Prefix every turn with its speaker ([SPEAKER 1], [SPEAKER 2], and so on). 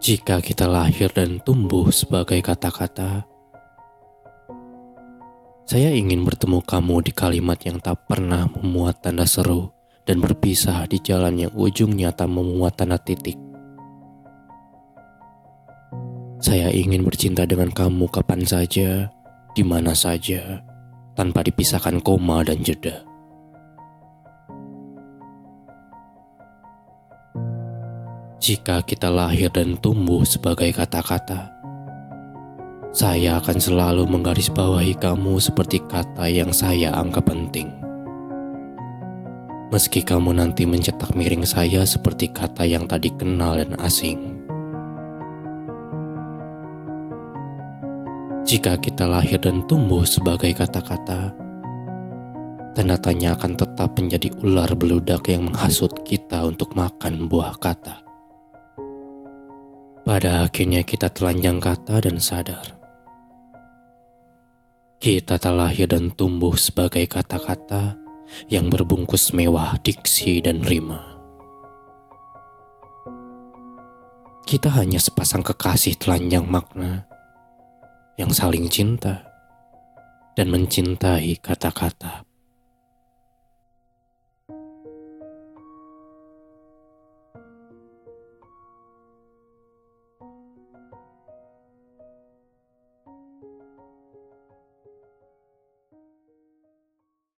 [SPEAKER 1] Jika kita lahir dan tumbuh sebagai kata-kata, saya ingin bertemu kamu di kalimat yang tak pernah memuat tanda seru dan berpisah di jalan yang ujungnya tak memuat tanda titik. Saya ingin bercinta dengan kamu kapan saja, di mana saja, tanpa dipisahkan koma dan jeda. Jika kita lahir dan tumbuh sebagai kata-kata, saya akan selalu menggarisbawahi kamu seperti kata yang saya anggap penting. Meski kamu nanti mencetak miring saya seperti kata yang tadi kenal dan asing. Jika kita lahir dan tumbuh sebagai kata-kata, tanda tanya akan tetap menjadi ular beludak yang menghasut kita untuk makan buah kata. Pada akhirnya kita telanjang kata dan sadar. Kita telah lahir dan tumbuh sebagai kata-kata yang berbungkus mewah diksi dan rima. Kita hanya sepasang kekasih telanjang makna yang saling cinta dan mencintai kata-kata